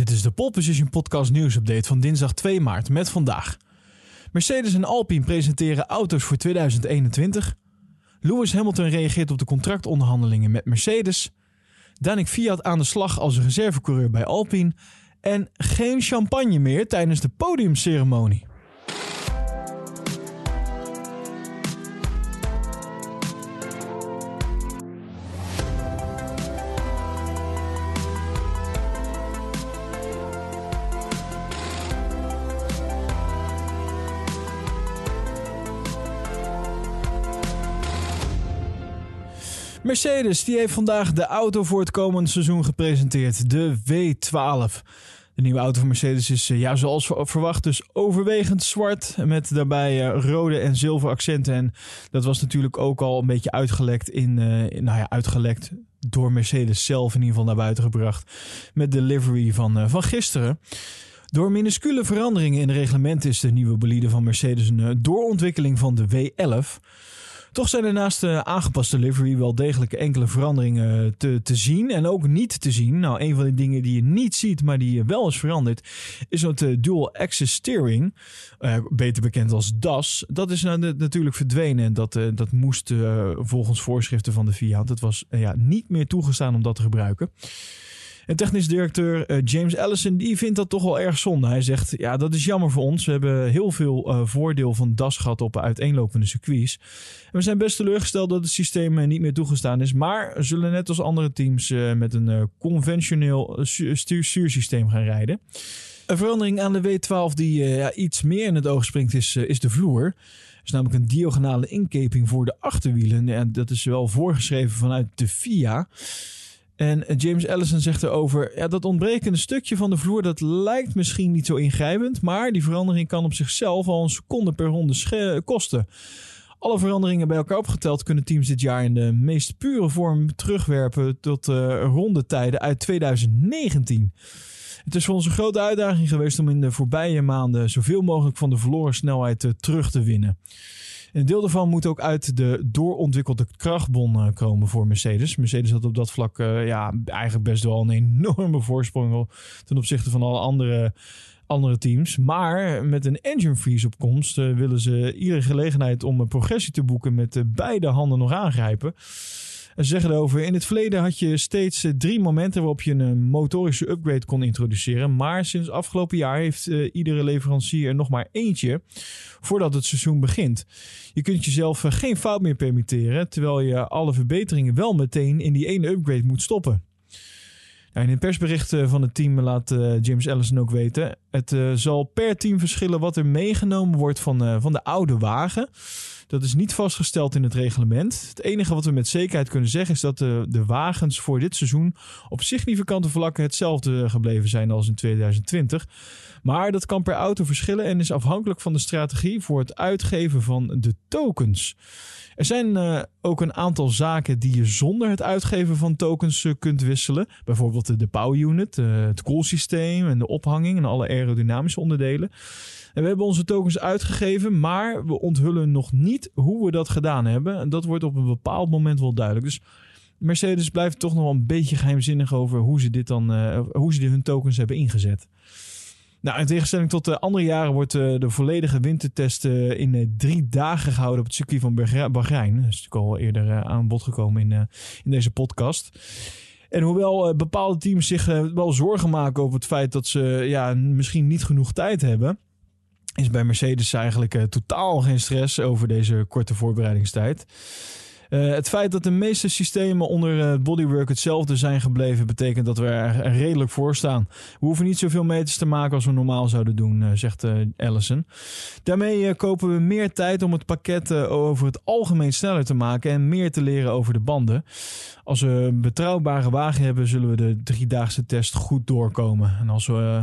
Dit is de Pole Position Podcast nieuwsupdate van dinsdag 2 maart met vandaag. Mercedes en Alpine presenteren auto's voor 2021. Lewis Hamilton reageert op de contractonderhandelingen met Mercedes. Danik Fiat aan de slag als reservecoureur bij Alpine. En geen champagne meer tijdens de podiumceremonie. Mercedes die heeft vandaag de auto voor het komende seizoen gepresenteerd, de W12. De nieuwe auto van Mercedes is, eh, ja, zoals verwacht, dus overwegend zwart. Met daarbij eh, rode en zilver accenten. En dat was natuurlijk ook al een beetje uitgelekt in, uh, nou ja, uitgelekt door Mercedes zelf in ieder geval naar buiten gebracht. Met de livery van, van gisteren. Door minuscule veranderingen in het reglement is de nieuwe bolide van Mercedes een doorontwikkeling van de W11. Toch zijn er naast de aangepaste livery wel degelijk enkele veranderingen te, te zien en ook niet te zien. Nou, een van de dingen die je niet ziet, maar die wel is veranderd, is uh, dual access steering, beter bekend als DAS. Dat is nou natuurlijk verdwenen en dat, dat moest volgens voorschriften van de FIA. Het was ja, niet meer toegestaan om dat te gebruiken. En technisch directeur uh, James Allison die vindt dat toch wel erg zonde. Hij zegt, ja, dat is jammer voor ons. We hebben heel veel uh, voordeel van DAS gehad op uiteenlopende circuits. We zijn best teleurgesteld dat het systeem uh, niet meer toegestaan is. Maar zullen net als andere teams met een conventioneel stuur stuursysteem gaan rijden. Een verandering aan de W12 die ja, iets meer in het oog springt is, is de vloer. Er is namelijk een diagonale inkeping voor de achterwielen. En dat is wel voorgeschreven vanuit de FIA. En James Allison zegt erover: ja, dat ontbrekende stukje van de vloer dat lijkt misschien niet zo ingrijpend, maar die verandering kan op zichzelf al een seconde per ronde kosten. Alle veranderingen bij elkaar opgeteld kunnen teams dit jaar in de meest pure vorm terugwerpen tot uh, rondetijden uit 2019. Het is voor ons een grote uitdaging geweest om in de voorbije maanden zoveel mogelijk van de verloren snelheid uh, terug te winnen. Een deel daarvan moet ook uit de doorontwikkelde krachtbon eh, komen voor Mercedes. Mercedes had op dat vlak uh, ja, eigenlijk best wel een enorme voorsprong ten opzichte van alle andere, andere teams. Maar met een engine freeze op komst uh, willen ze iedere gelegenheid om een progressie te boeken met beide handen nog aangrijpen. En ze zeggen erover, in het verleden had je steeds eh, drie momenten waarop je een motorische upgrade kon introduceren. Maar sinds afgelopen jaar heeft uh, iedere leverancier er nog maar eentje voordat het seizoen begint. Je kunt jezelf geen fout meer permitteren, terwijl je alle verbeteringen wel meteen in die ene upgrade moet stoppen. Nou, in een persbericht van het team laat James Allison ook weten: het zal per team verschillen wat er meegenomen wordt van, van de oude wagen. Dat is niet vastgesteld in het reglement. Het enige wat we met zekerheid kunnen zeggen is dat de, de wagens voor dit seizoen op significante vlakken hetzelfde gebleven zijn als in 2020. Maar dat kan per auto verschillen en is afhankelijk van de strategie voor het uitgeven van de tokens. Er zijn uh, ook een aantal zaken die je zonder het uitgeven van tokens uh, kunt wisselen. Bijvoorbeeld de, de power unit, uh, het koelsysteem en de ophanging en alle aerodynamische onderdelen. En we hebben onze tokens uitgegeven, maar we onthullen nog niet hoe we dat gedaan hebben. En dat wordt op een bepaald moment wel duidelijk. Dus Mercedes blijft toch nog wel een beetje geheimzinnig over hoe ze dit dan, uh, hoe ze hun tokens hebben ingezet. Nou, in tegenstelling tot de andere jaren wordt uh, de volledige wintertest uh, in drie dagen gehouden op het circuit van Bahrein. Dat is natuurlijk al eerder aan bod gekomen in, in deze podcast. En hoewel bepaalde teams zich wel zorgen maken over het feit dat ze ja, misschien niet genoeg tijd hebben, is bij Mercedes eigenlijk uh, totaal geen stress over deze korte voorbereidingstijd. Uh, het feit dat de meeste systemen onder uh, bodywork hetzelfde zijn gebleven, betekent dat we er, redelijk voor staan. We hoeven niet zoveel meters te maken als we normaal zouden doen, uh, zegt Allison. Daarmee kopen we meer tijd om het pakket over het algemeen sneller te maken en meer te leren over de banden. Als we een betrouwbare wagen hebben, zullen we de driedaagse test goed doorkomen. En als we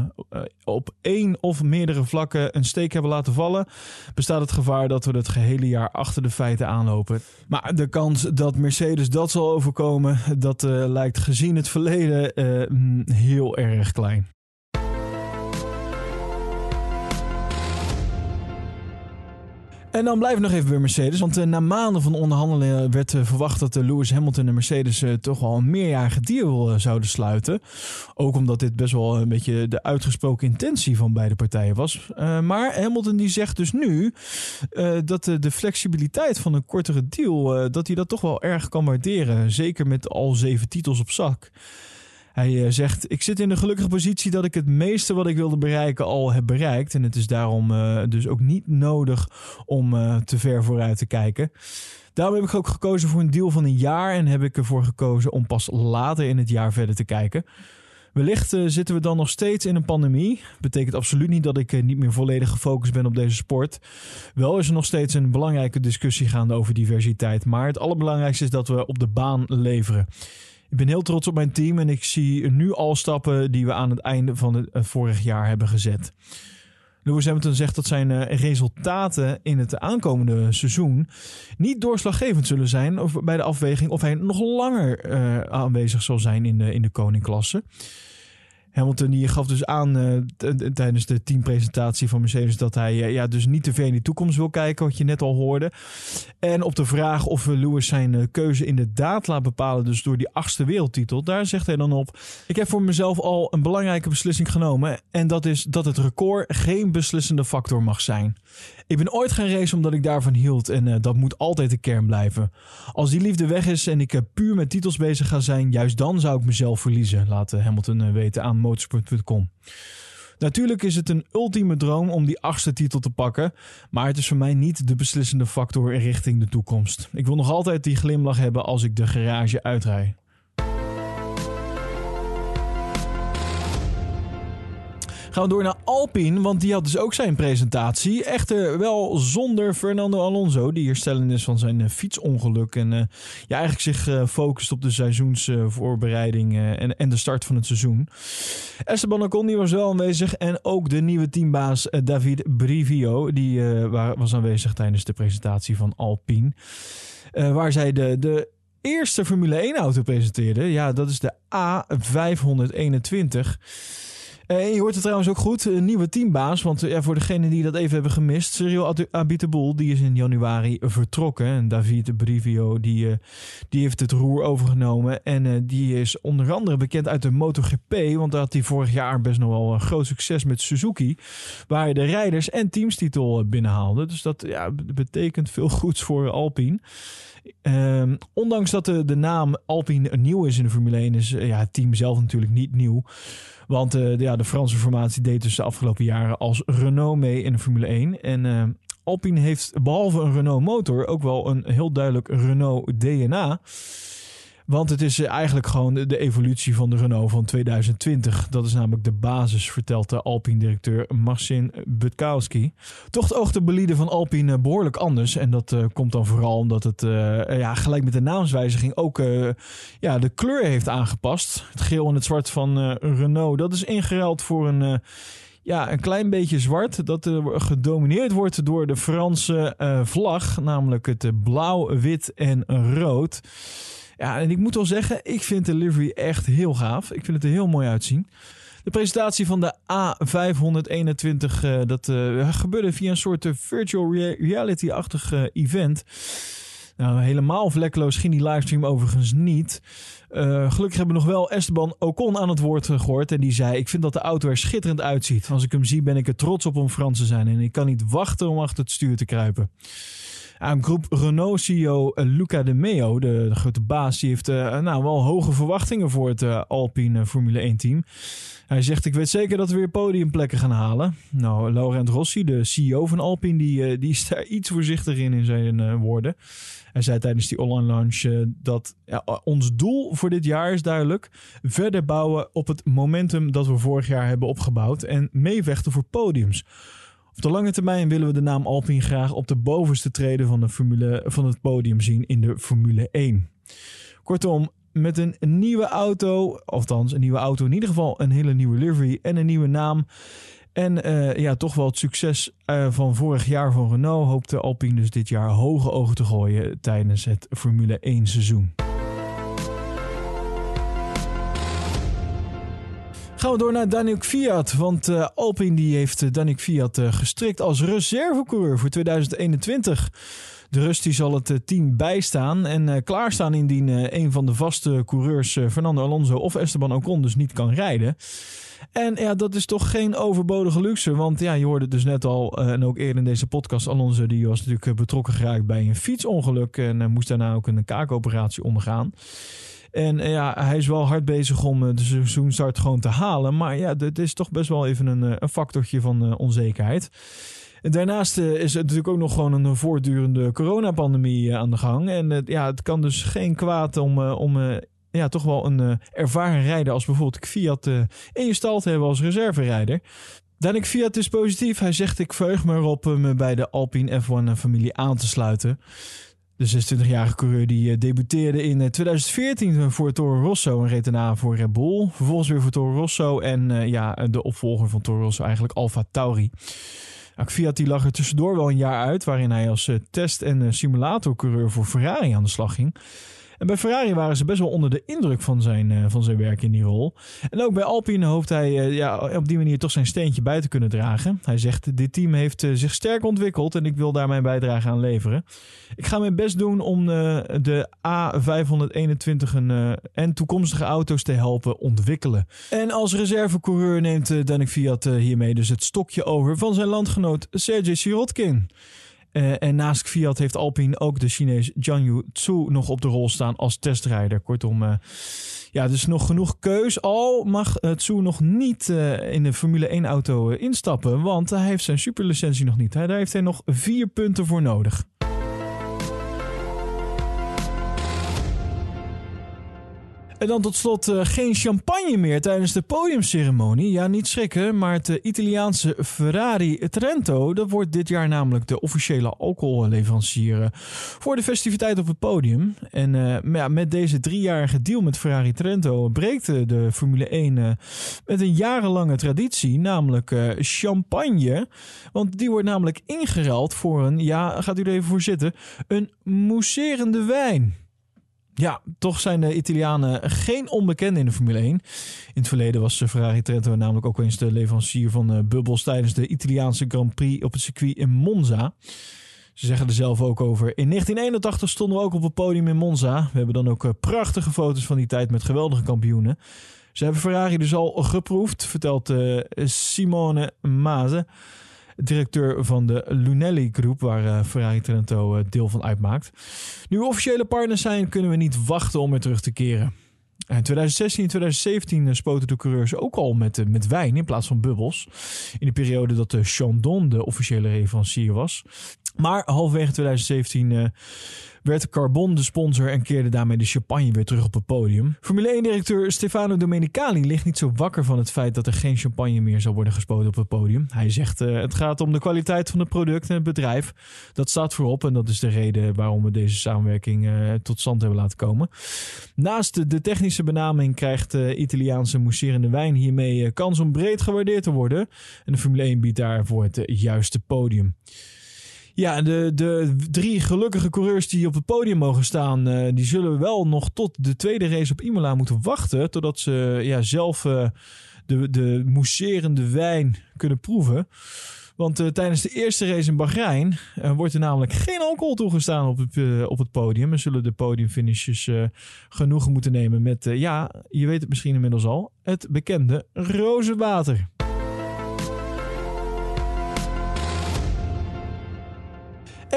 op één of meerdere vlakken een steek hebben laten vallen, bestaat het gevaar dat we het gehele jaar achter de feiten aanlopen. Maar de kans dat Mercedes dat zal overkomen, dat uh, lijkt gezien het verleden uh, heel erg klein. En dan blijven we nog even bij Mercedes. Want uh, na maanden van onderhandelingen werd uh, verwacht dat uh, Lewis Hamilton en Mercedes toch wel een meerjarige deal zouden sluiten. Ook omdat dit best wel een beetje de uitgesproken intentie van beide partijen was. maar Hamilton die zegt dus nu dat de flexibiliteit van een kortere deal, dat hij dat toch wel erg kan waarderen. Zeker met al zeven titels op zak. Hij eh, zegt: Ik zit in de gelukkige positie dat ik het meeste wat ik wilde bereiken al heb bereikt. En het is daarom uh, dus ook niet nodig om uh, te ver vooruit te kijken. Daarom heb ik ook gekozen voor een deal van een jaar en heb ik ervoor gekozen om pas later in het jaar verder te kijken. Wellicht zitten we dan nog steeds in een pandemie. Betekent absoluut niet dat ik niet meer volledig gefocust ben op deze sport. Wel is er nog steeds een belangrijke discussie gaande over diversiteit. Maar het allerbelangrijkste is dat we op de baan leveren. Ik ben heel trots op mijn team en ik zie nu al stappen die we aan het einde van het eh, vorig jaar hebben gezet. Lewis Hamilton zegt dat zijn eh, resultaten in het aankomende seizoen niet doorslaggevend zullen zijn bij de afweging of hij nog langer uh, aanwezig zal zijn in de, in de koningklasse. Hamilton gaf dus aan uh, tijdens de teampresentatie van Mercedes dat hij uh, ja, dus niet te ver in de toekomst wil kijken, wat je net al hoorde. En op de vraag of Lewis zijn uh, keuze inderdaad laat bepalen, dus door die achtste wereldtitel, daar zegt hij dan op: Ik heb voor mezelf al een belangrijke beslissing genomen. En dat is dat het record geen beslissende factor mag zijn. Ik ben ooit gaan racen omdat ik daarvan hield en dat moet altijd de kern blijven. Als die liefde weg is en ik puur met titels bezig ga zijn, juist dan zou ik mezelf verliezen, laat Hamilton weten aan motorsport.com. Natuurlijk is het een ultieme droom om die achtste titel te pakken, maar het is voor mij niet de beslissende factor richting de toekomst. Ik wil nog altijd die glimlach hebben als ik de garage uitrij. Gaan we door naar Alpine, want die had dus ook zijn presentatie. Echter wel zonder Fernando Alonso, die herstellend is van zijn uh, fietsongeluk. En uh, ja, eigenlijk zich uh, focust op de seizoensvoorbereiding en, en de start van het seizoen. Esteban Ocon die was wel aanwezig en ook de nieuwe teambaas David Brivio. Die was aanwezig tijdens de presentatie van Alpine. waar zij de, de eerste Formule 1 auto presenteerden. Ja, dat is de A521. Uh, je hoort het trouwens ook goed, een nieuwe teambaas. Want ja, voor degenen die dat even hebben gemist, Cyril Abiteboul, die is in januari vertrokken. En David Brivio, die, uh, die heeft het roer overgenomen. En die is onder andere bekend uit de MotoGP. Want daar had hij vorig jaar best nog wel een groot succes met Suzuki. Waar hij de rijders- en teamstitel binnenhaalde. Dus dat ja, betekent veel goeds voor Alpine. Uh, ondanks dat de, de naam Alpine nieuw is in de Formule 1, is ja, het team zelf natuurlijk niet nieuw. Want uh, ja, de Franse formatie deed dus de afgelopen jaren als Renault mee in de Formule 1. En uh, Alpine heeft behalve een Renault motor ook wel een heel duidelijk Renault DNA. Want het is eigenlijk gewoon de, evolutie van de Renault van 2020. Dat is namelijk de basis, vertelt de Alpine-directeur Marcin Butkowski. Toch oogt de bolide van Alpine behoorlijk anders. En dat uh, komt dan vooral omdat het ja, gelijk met de naamswijziging ook ja, de kleur heeft aangepast. Het geel en het zwart van Renault. Dat is ingeruild voor een ja, een klein beetje zwart. Dat uh, gedomineerd wordt door de Franse vlag. Namelijk het blauw, wit en rood. Ja, en ik moet wel zeggen, ik vind de livery echt heel gaaf. Ik vind het er heel mooi uitzien. De presentatie van de A521, uh, dat uh, gebeurde via een soort virtual reality-achtig event. Nou, helemaal vlekkeloos ging die livestream overigens niet. Gelukkig hebben we nog wel Esteban Ocon aan het woord gehoord. En die zei: Ik vind dat de auto er schitterend uitziet. Als ik hem zie, ben ik er trots op om Frans te zijn. En ik kan niet wachten om achter het stuur te kruipen. Aan groep Renault-CEO eh, Luca de Meo, de, grote baas, die heeft uh, nou, wel hoge verwachtingen voor het Alpine Formule 1-team. Hij zegt: Ik weet zeker dat we weer podiumplekken gaan halen. Nou, Laurent Rossi, de CEO van Alpine, die, die is daar iets voorzichtig in in zijn woorden. Hij zei tijdens die online launch dat ons doel voor dit jaar is duidelijk: verder bouwen op het momentum dat we vorig jaar hebben opgebouwd en meevechten voor podiums. Op de lange termijn willen we de naam Alpine graag op de bovenste treden van, de formule, van het podium zien in de Formule 1. Kortom, met een nieuwe auto, althans een nieuwe auto, in ieder geval een hele nieuwe livery en een nieuwe naam. En uh, ja, toch wel het succes uh, van vorig jaar van Renault hoopte Alpine dus dit jaar hoge ogen te gooien tijdens het Formule 1 seizoen. Gaan we door naar Daniel Fiat. Want uh, Alpine die heeft uh, Daniel Fiat uh, gestrikt als reservecoureur voor 2021. De Rust die zal het team bijstaan en klaarstaan indien een van de vaste coureurs, Fernando Alonso of Esteban Ocon, dus niet kan rijden. En ja, dat is toch geen overbodige luxe. Want ja, je hoorde dus net al, en ook eerder in deze podcast, Alonso die was natuurlijk betrokken geraakt bij een fietsongeluk. En moest daarna ook een kaakoperatie ondergaan. En eh, ja, hij is wel hard bezig om eh, de seizoenstart gewoon te halen. Maar ja, het is toch best wel even een, eh, een factortje van onzekerheid. Daarnaast is het natuurlijk ook nog gewoon een voortdurende coronapandemie aan de gang. En ja, het kan dus geen kwaad om, om ja, toch wel een ervaren rijder als bijvoorbeeld Fiat in je stal te hebben als reserverijder. Danik Fiat is positief. Hij zegt ik verheug me erop me bij de Alpine F1-familie aan te sluiten. De 26-jarige coureur die eh, debuteerde in 2014 eh, voor Toro Rosso en reed daarna voor Red Bull. Vervolgens weer voor Toro Rosso en uh, ja, de opvolger van Toro Rosso eigenlijk Alfa Tauri. Fiat die lag er tussendoor wel een jaar uit waarin hij als test- en simulatorcoureur voor Ferrari aan de slag ging. En bij Ferrari waren ze best wel onder de indruk van zijn, uh, van zijn werk in die rol. En ook bij Alpine hoopt hij uh, ja, op die manier toch zijn steentje bij te kunnen dragen. Hij zegt: Dit team heeft uh, zich sterk ontwikkeld en ik wil daar mijn bijdrage aan leveren. Ik ga mijn best doen om de A521 en, en toekomstige auto's te helpen ontwikkelen. En als reservecoureur neemt Danik Fiat hiermee dus het stokje over van zijn landgenoot Sergej Sirotkin. Uh, en naast Fiat heeft Alpine ook de Chinees Jiangyu Tsu nog op de rol staan als testrijder. Kortom, uh, ja, dus nog genoeg keus. Al mag uh, Tsu nog niet in de Formule 1 auto instappen, want hij heeft zijn superlicentie nog niet. Daar heeft hij nog vier punten voor nodig. En dan tot slot uh, geen champagne meer tijdens de podiumceremonie. Ja, niet schrikken, maar het Italiaanse Ferrari Trento... dat wordt dit jaar namelijk de officiële alcoholleverancier uh, voor de festiviteit op het podium. En ja, met deze driejarige deal met Ferrari Trento... breekt de Formule 1 met een jarenlange traditie, namelijk champagne. Want die wordt namelijk ingeruild voor een, ja, gaat u er even voor zitten... een mousserende wijn. Ja, toch zijn de Italianen geen onbekenden in de Formule 1. In het verleden was Ferrari Trento namelijk ook eens de leverancier van uh, bubbels tijdens de Italiaanse Grand Prix op het circuit in Monza. Ze zeggen er zelf ook over. In 1981 stonden we ook op het podium in Monza. We hebben dan ook uh, prachtige foto's van die tijd met geweldige kampioenen. Ze hebben Ferrari dus al geproefd, vertelt uh, Simone Maze directeur van de Lunelli Groep, waar uh, Ferrari Trento uh, deel van uitmaakt. Nu we officiële partners zijn, kunnen we niet wachten om weer terug te keren. In 2016 en 2017 spoten de coureurs ook al met, met wijn in plaats van bubbels. In de periode dat de Chandon de officiële leverancier was. Maar halverwege 2017 werd Carbon de sponsor en keerde daarmee de champagne weer terug op het podium. Formule 1-directeur Stefano Domenicali ligt niet zo wakker van het feit dat er geen champagne meer zal worden gespoten op het podium. Hij zegt uh, het gaat om de kwaliteit van het product en het bedrijf. Dat staat voorop en dat is de reden waarom we deze samenwerking uh, tot stand hebben laten komen. Naast de technische benaming krijgt de Italiaanse mousserende wijn hiermee eh, kans om breed gewaardeerd te worden. En de Formule 1 biedt daarvoor het juiste podium. Ja, de, de drie gelukkige coureurs die op het podium mogen staan, uh, die zullen wel nog tot de tweede race op Imola moeten wachten. Totdat ze ja, zelf uh, de, de mousserende wijn kunnen proeven. Want uh, tijdens de eerste race in Bahrein wordt er namelijk geen alcohol toegestaan op het, op het podium. En zullen de podiumfinishes genoegen moeten nemen met, ja, je weet het misschien inmiddels al, het bekende rozenwater.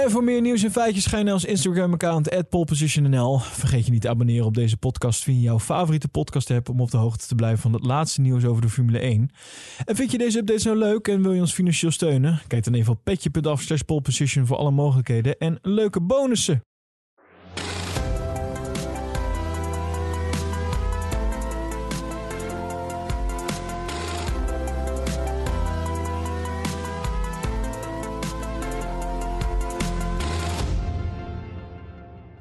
En voor meer nieuws en feitjes ga je naar ons Instagram-account @polepositionnl. Vergeet je niet te abonneren op deze podcast via jouw favoriete podcast app om op de hoogte te blijven van het laatste nieuws over de Formule 1. En vind je deze updates nou leuk en wil je ons financieel steunen? Kijk dan even op petje.af slash poleposition voor alle mogelijkheden en leuke bonussen.